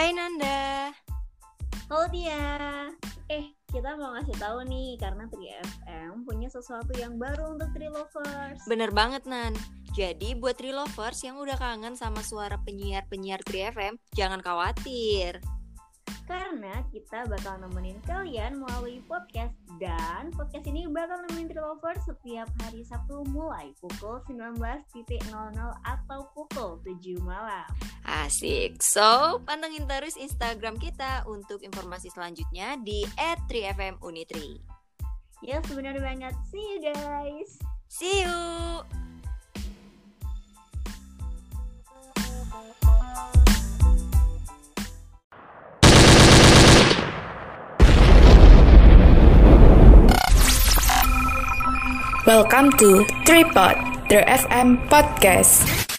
Hai Nanda. Halo dia. Eh, kita mau ngasih tahu nih karena 3FM punya sesuatu yang baru untuk Trilovers. Bener banget Nan. Jadi buat Trilovers yang udah kangen sama suara penyiar-penyiar 3FM, jangan khawatir. Karena kita bakal nemenin kalian melalui podcast dan podcast ini bakal nemenin Trilovers setiap hari Sabtu mulai pukul 19.00 atau pukul 7 malam. Asik. So, pantengin terus Instagram kita untuk informasi selanjutnya di @3fmunitri. Yes, benar banget. See you guys. Welcome to Tripod, the FM podcast.